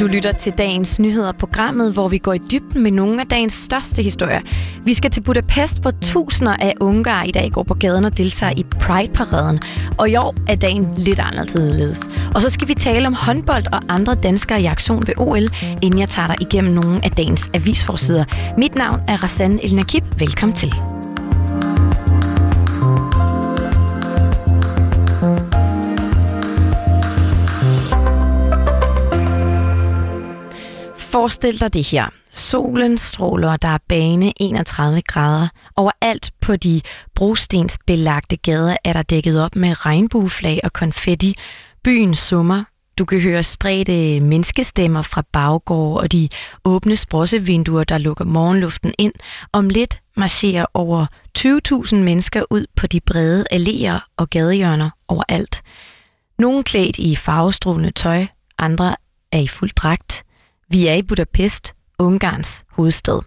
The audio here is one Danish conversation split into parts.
Du lytter til dagens nyheder, programmet, hvor vi går i dybden med nogle af dagens største historier. Vi skal til Budapest, hvor tusinder af ungar i dag går på gaden og deltager i Pride-paraden. Og i år er dagen lidt anderledes. Og så skal vi tale om håndbold og andre danskere i aktion ved OL, inden jeg tager dig igennem nogle af dagens avisforsider. Mit navn er Rassan Elnakib. Velkommen til. Forestil dig det her. Solen stråler, der er bane 31 grader. Overalt på de brostensbelagte gader er der dækket op med regnbueflag og konfetti. Byen summer. Du kan høre spredte menneskestemmer fra baggård og de åbne sprossevinduer, der lukker morgenluften ind. Om lidt marcherer over 20.000 mennesker ud på de brede alléer og gadehjørner overalt. Nogle klædt i farvestrålende tøj, andre er i fuld dragt. Vi er i Budapest, Ungarns hovedstad.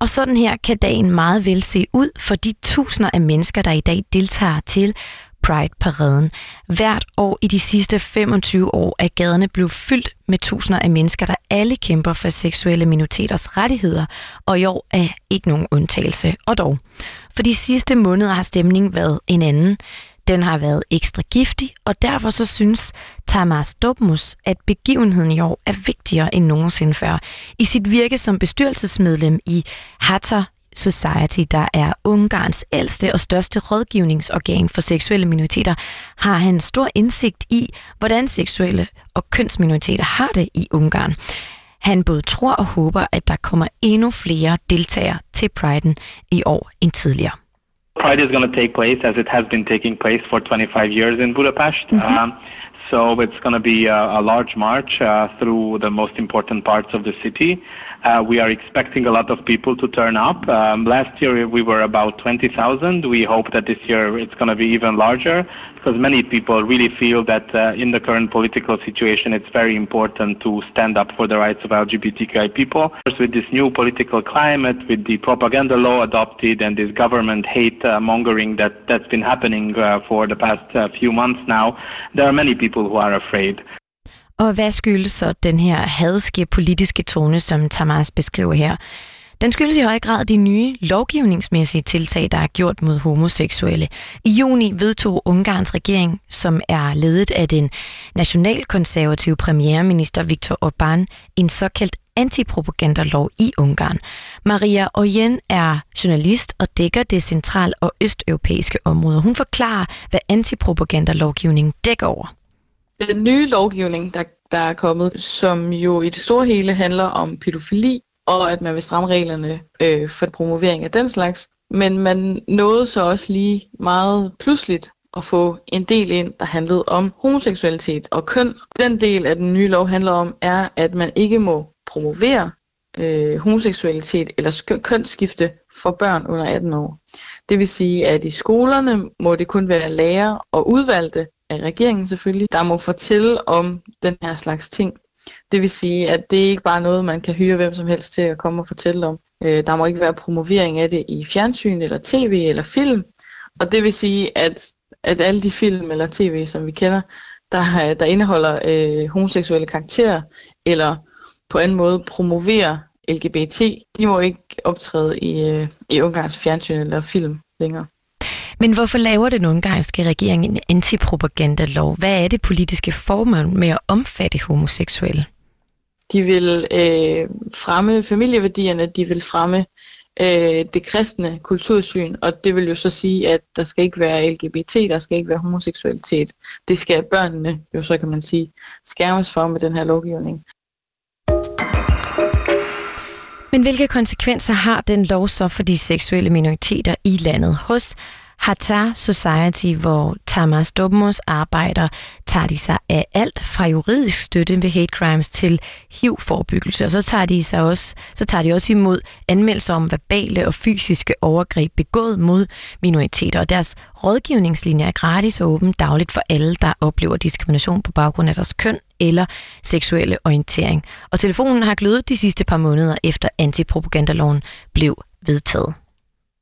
Og sådan her kan dagen meget vel se ud for de tusinder af mennesker, der i dag deltager til Pride-paraden. Hvert år i de sidste 25 år er gaderne blevet fyldt med tusinder af mennesker, der alle kæmper for seksuelle minoriteters rettigheder, og i år er ikke nogen undtagelse. Og dog, for de sidste måneder har stemningen været en anden. Den har været ekstra giftig, og derfor så synes Tamas Dobmus, at begivenheden i år er vigtigere end nogensinde før. I sit virke som bestyrelsesmedlem i Hatter Society, der er Ungarns ældste og største rådgivningsorgan for seksuelle minoriteter, har han stor indsigt i, hvordan seksuelle og kønsminoriteter har det i Ungarn. Han både tror og håber, at der kommer endnu flere deltagere til Pride'en i år end tidligere. Pride is going to take place as it has been taking place for 25 years in Budapest. Mm-hmm. Um, so it's going to be a, a large march uh, through the most important parts of the city. Uh, we are expecting a lot of people to turn up. Um, last year we were about 20,000. We hope that this year it's going to be even larger because many people really feel that uh, in the current political situation it's very important to stand up for the rights of LGBTQI people. With this new political climate, with the propaganda law adopted and this government hate uh, mongering that, that's been happening uh, for the past uh, few months now, there are many people who are afraid. Og hvad skyldes så den her hadske politiske tone, som Tamas beskriver her? Den skyldes i høj grad de nye lovgivningsmæssige tiltag, der er gjort mod homoseksuelle. I juni vedtog Ungarns regering, som er ledet af den nationalkonservative premierminister Viktor Orbán, en såkaldt antipropagandalov i Ungarn. Maria Oyen er journalist og dækker det central- og østeuropæiske område. Hun forklarer, hvad antipropagandalovgivningen dækker over den nye lovgivning, der, der er kommet, som jo i det store hele handler om pædofili, og at man vil stramme reglerne øh, for promovering af den slags. Men man nåede så også lige meget pludseligt at få en del ind, der handlede om homoseksualitet og køn. Den del af den nye lov handler om, er, at man ikke må promovere øh, homoseksualitet eller kønsskifte for børn under 18 år. Det vil sige, at i skolerne må det kun være lærer og udvalgte af regeringen selvfølgelig, der må fortælle om den her slags ting. Det vil sige, at det ikke bare er noget, man kan hyre hvem som helst til at komme og fortælle om. Øh, der må ikke være promovering af det i fjernsyn eller tv eller film. Og det vil sige, at, at alle de film eller tv, som vi kender, der, der indeholder øh, homoseksuelle karakterer, eller på anden måde promoverer LGBT, de må ikke optræde i, øh, i Ungarns fjernsyn eller film længere. Men hvorfor laver den ungarske regering en antipropagandalov? Hvad er det politiske formål med at omfatte homoseksuelle? De vil øh, fremme familieværdierne, de vil fremme øh, det kristne kultursyn, og det vil jo så sige, at der skal ikke være LGBT, der skal ikke være homoseksualitet. Det skal børnene jo så kan man sige skærmes for med den her lovgivning. Men hvilke konsekvenser har den lov så for de seksuelle minoriteter i landet? Hos Hatar Society, hvor Tamas Dobmos arbejder, tager de sig af alt fra juridisk støtte ved hate crimes til HIV-forebyggelse, og så tager de sig også, så tager de også imod anmeldelser om verbale og fysiske overgreb begået mod minoriteter, og deres rådgivningslinje er gratis og åben dagligt for alle, der oplever diskrimination på baggrund af deres køn eller seksuelle orientering. Og telefonen har glødet de sidste par måneder efter antipropagandaloven blev vedtaget.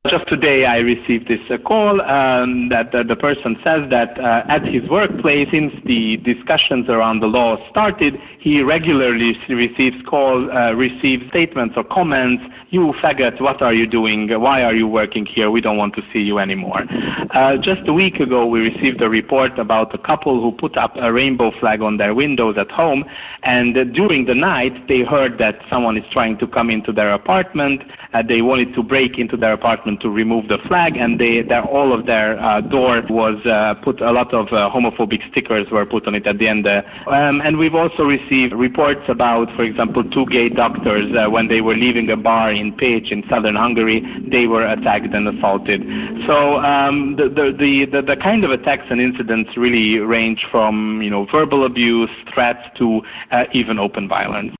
Just today, I received this uh, call um, that uh, the person says that uh, at his workplace, since the discussions around the law started, he regularly receives calls, uh, receives statements or comments. You faggot, what are you doing? Why are you working here? We don't want to see you anymore. Uh, just a week ago, we received a report about a couple who put up a rainbow flag on their windows at home, and during the night, they heard that someone is trying to come into their apartment. they wanted to break into their apartment to remove the flag, and they, their, all of their uh, door was uh, put a lot of uh, homophobic stickers were put on it at the end. Uh, um, and we've also received reports about, for example, two gay doctors uh, when they were leaving a bar in Pécs in southern Hungary, they were attacked and assaulted. So um, the, the, the, the, the kind of attacks and incidents really range from you know verbal abuse, threats to uh, even open violence.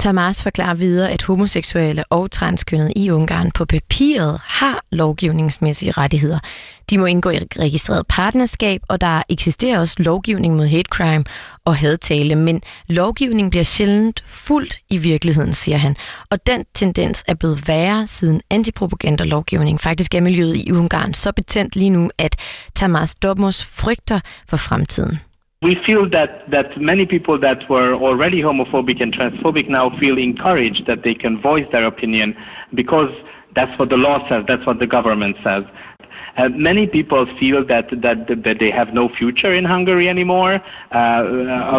Tamas forklarer videre, at homoseksuelle og transkønnede i Ungarn på papiret har lovgivningsmæssige rettigheder. De må indgå i registreret partnerskab, og der eksisterer også lovgivning mod hate crime og hadtale, men lovgivningen bliver sjældent fuldt i virkeligheden, siger han. Og den tendens er blevet værre siden antipropagandalovgivning. Faktisk er miljøet i Ungarn så betændt lige nu, at Tamas Dobmos frygter for fremtiden. We feel that, that many people that were already homophobic and transphobic now feel encouraged that they can voice their opinion because that's what the law says, that's what the government says. Uh, many people feel that, that, that they have no future in Hungary anymore. Uh,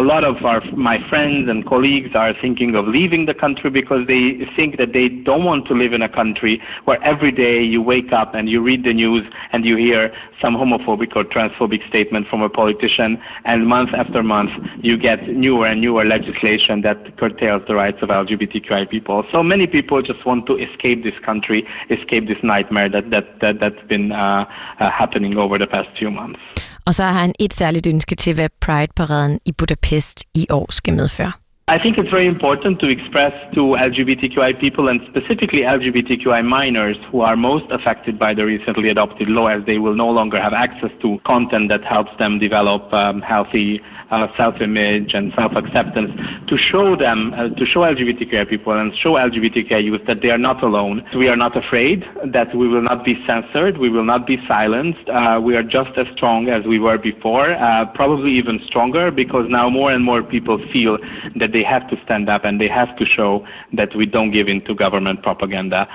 a lot of our, my friends and colleagues are thinking of leaving the country because they think that they don't want to live in a country where every day you wake up and you read the news and you hear some homophobic or transphobic statement from a politician and month after month you get newer and newer legislation that curtails the rights of LGBTQI people. So many people just want to escape this country, escape this nightmare that, that, that, that's been uh, uh, happening over the past few months. Og så har han et særligt ønske til, hvad Pride-paraden i Budapest i år skal medføre. I think it's very important to express to LGBTQI people and specifically LGBTQI minors who are most affected by the recently adopted law as they will no longer have access to content that helps them develop um, healthy uh, self-image and self-acceptance to show them, uh, to show LGBTQI people and show LGBTQI youth that they are not alone. We are not afraid, that we will not be censored, we will not be silenced. Uh, we are just as strong as we were before, uh, probably even stronger because now more and more people feel that they have to stand up and they have to show that we don't give in to government propaganda.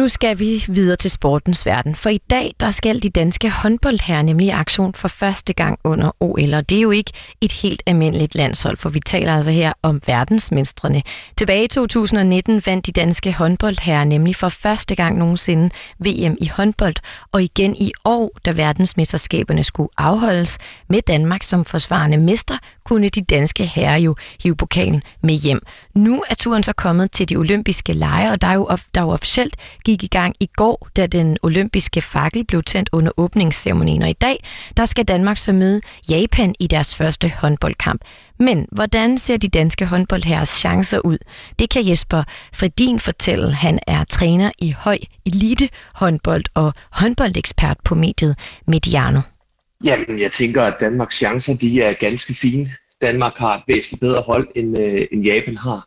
Nu skal vi videre til sportens verden, for i dag der skal de danske håndboldherrer nemlig i aktion for første gang under OL, og det er jo ikke et helt almindeligt landshold, for vi taler altså her om verdensmestrene. Tilbage i 2019 vandt de danske håndboldherrer nemlig for første gang nogensinde VM i håndbold, og igen i år, da verdensmesterskaberne skulle afholdes med Danmark som forsvarende mester, kunne de danske herrer jo hive pokalen med hjem. Nu er turen så kommet til de olympiske lege, og der er jo, der jo officielt gik i gang i går, da den olympiske fakkel blev tændt under åbningsceremonien. Og i dag, der skal Danmark så møde Japan i deres første håndboldkamp. Men hvordan ser de danske håndboldherres chancer ud? Det kan Jesper Fredin fortælle. Han er træner i høj elite håndbold og håndboldekspert på mediet Mediano. Jamen, jeg tænker, at Danmarks chancer de er ganske fine. Danmark har et væsentligt bedre hold, end, øh, end Japan har.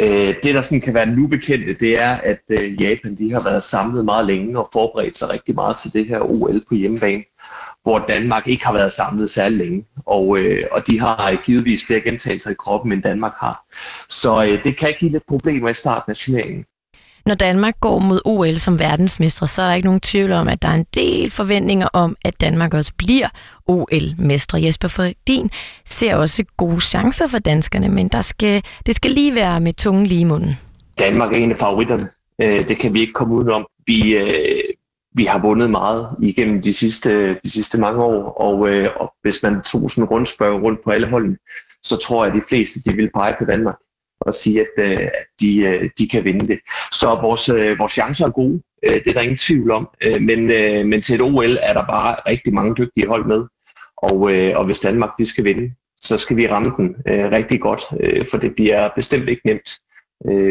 Øh, det, der sådan kan være nu bekendte, det er, at øh, Japan de har været samlet meget længe og forberedt sig rigtig meget til det her OL på hjemmebane, hvor Danmark ikke har været samlet særlig længe, og, øh, og de har givetvis flere gentagelser i kroppen, end Danmark har. Så øh, det kan give lidt problemer i starten af turneringen. Når Danmark går mod OL som verdensmestre, så er der ikke nogen tvivl om, at der er en del forventninger om, at Danmark også bliver OL-mestre. Jesper Fredin ser også gode chancer for danskerne, men der skal, det skal lige være med tungen lige i munden. Danmark er en af favoritterne. Øh, det kan vi ikke komme udenom. Vi, øh, vi har vundet meget igennem de sidste, de sidste mange år, og, øh, og hvis man tog sådan en rundspørg rundt på alle holdene, så tror jeg, at de fleste de vil pege på Danmark og sige, at, at de, de kan vinde det. Så vores, vores chancer er gode, det er der ingen tvivl om, men, men til et OL er der bare rigtig mange dygtige hold med, og, og hvis Danmark de skal vinde, så skal vi ramme den rigtig godt, for det bliver bestemt ikke nemt.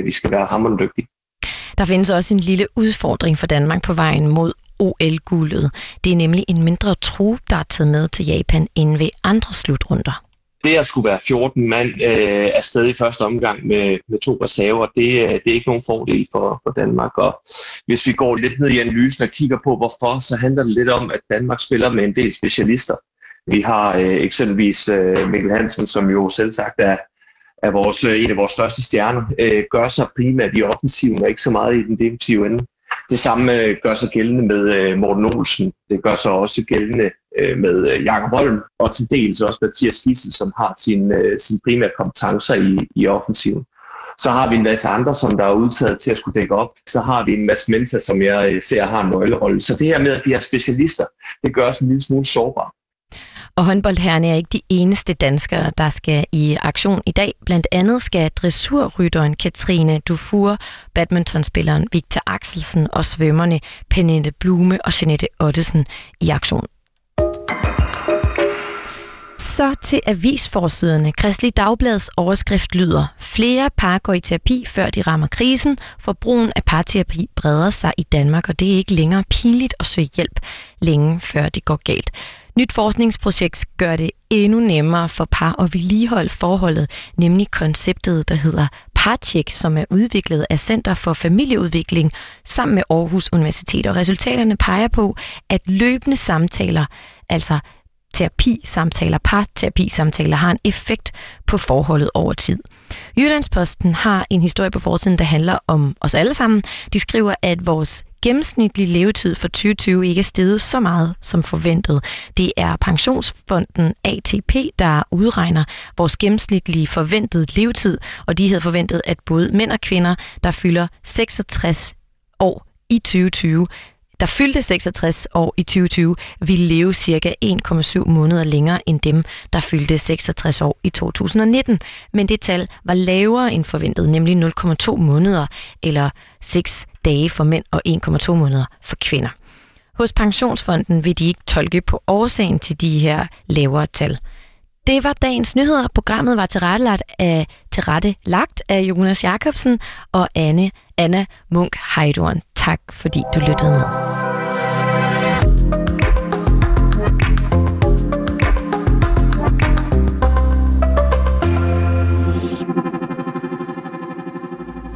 Vi skal være hammerende dygtige. Der findes også en lille udfordring for Danmark på vejen mod OL-guldet. Det er nemlig en mindre trup, der er taget med til Japan end ved andre slutrunder. det at skulle være 14 mand øh, afsted i første omgang med, med to reserver, det, øh, det er ikke nogen fordel for, for Danmark. Og hvis vi går lidt ned i analysen og kigger på, hvorfor, så handler det lidt om, at Danmark spiller med en del specialister. Vi har øh, eksempelvis øh, Mikkel Hansen, som jo selv sagt er, er vores, øh, en af vores største stjerner, øh, gør sig primært i offensiven og ikke så meget i den defensive ende. Det samme øh, gør sig gældende med øh, Morten Olsen. Det gør sig også gældende øh, med øh, Jakob Holm, og til dels også Mathias Gissel, som har sine øh, sin primære kompetencer i, i offensiven. Så har vi en masse andre, som der er udtaget til at skulle dække op. Så har vi en masse mennesker, som jeg øh, ser har en nøglerolle. Så det her med, at vi er specialister, det gør os en lille smule sårbare. Og håndboldherrerne er ikke de eneste danskere, der skal i aktion i dag. Blandt andet skal dressurrytteren Katrine Dufour, badmintonspilleren Victor Axelsen og svømmerne Pernille Blume og Jeanette Ottesen i aktion. Så til avisforsiderne. Kristelig Dagblads overskrift lyder, flere par går i terapi, før de rammer krisen, for brugen af parterapi breder sig i Danmark, og det er ikke længere pinligt at søge hjælp længe før det går galt. Nyt forskningsprojekt gør det endnu nemmere for par at vedligeholde forholdet, nemlig konceptet, der hedder Parcheck, som er udviklet af Center for Familieudvikling sammen med Aarhus Universitet. Og resultaterne peger på, at løbende samtaler, altså terapisamtaler, parterapisamtaler, har en effekt på forholdet over tid. Jyllandsposten har en historie på forsiden, der handler om os alle sammen. De skriver, at vores gennemsnitlige levetid for 2020 ikke er steget så meget som forventet. Det er pensionsfonden ATP, der udregner vores gennemsnitlige forventede levetid, og de havde forventet, at både mænd og kvinder, der fylder 66 år i 2020, der fyldte 66 år i 2020, ville leve cirka 1,7 måneder længere end dem, der fyldte 66 år i 2019. Men det tal var lavere end forventet, nemlig 0,2 måneder eller 6 dage for mænd og 1,2 måneder for kvinder. Hos Pensionsfonden vil de ikke tolke på årsagen til de her lavere tal. Det var dagens nyheder. Programmet var tilrettelagt af, tilrettelagt af Jonas Jakobsen og Anne Anna Munk Heidorn. Tak fordi du lyttede med.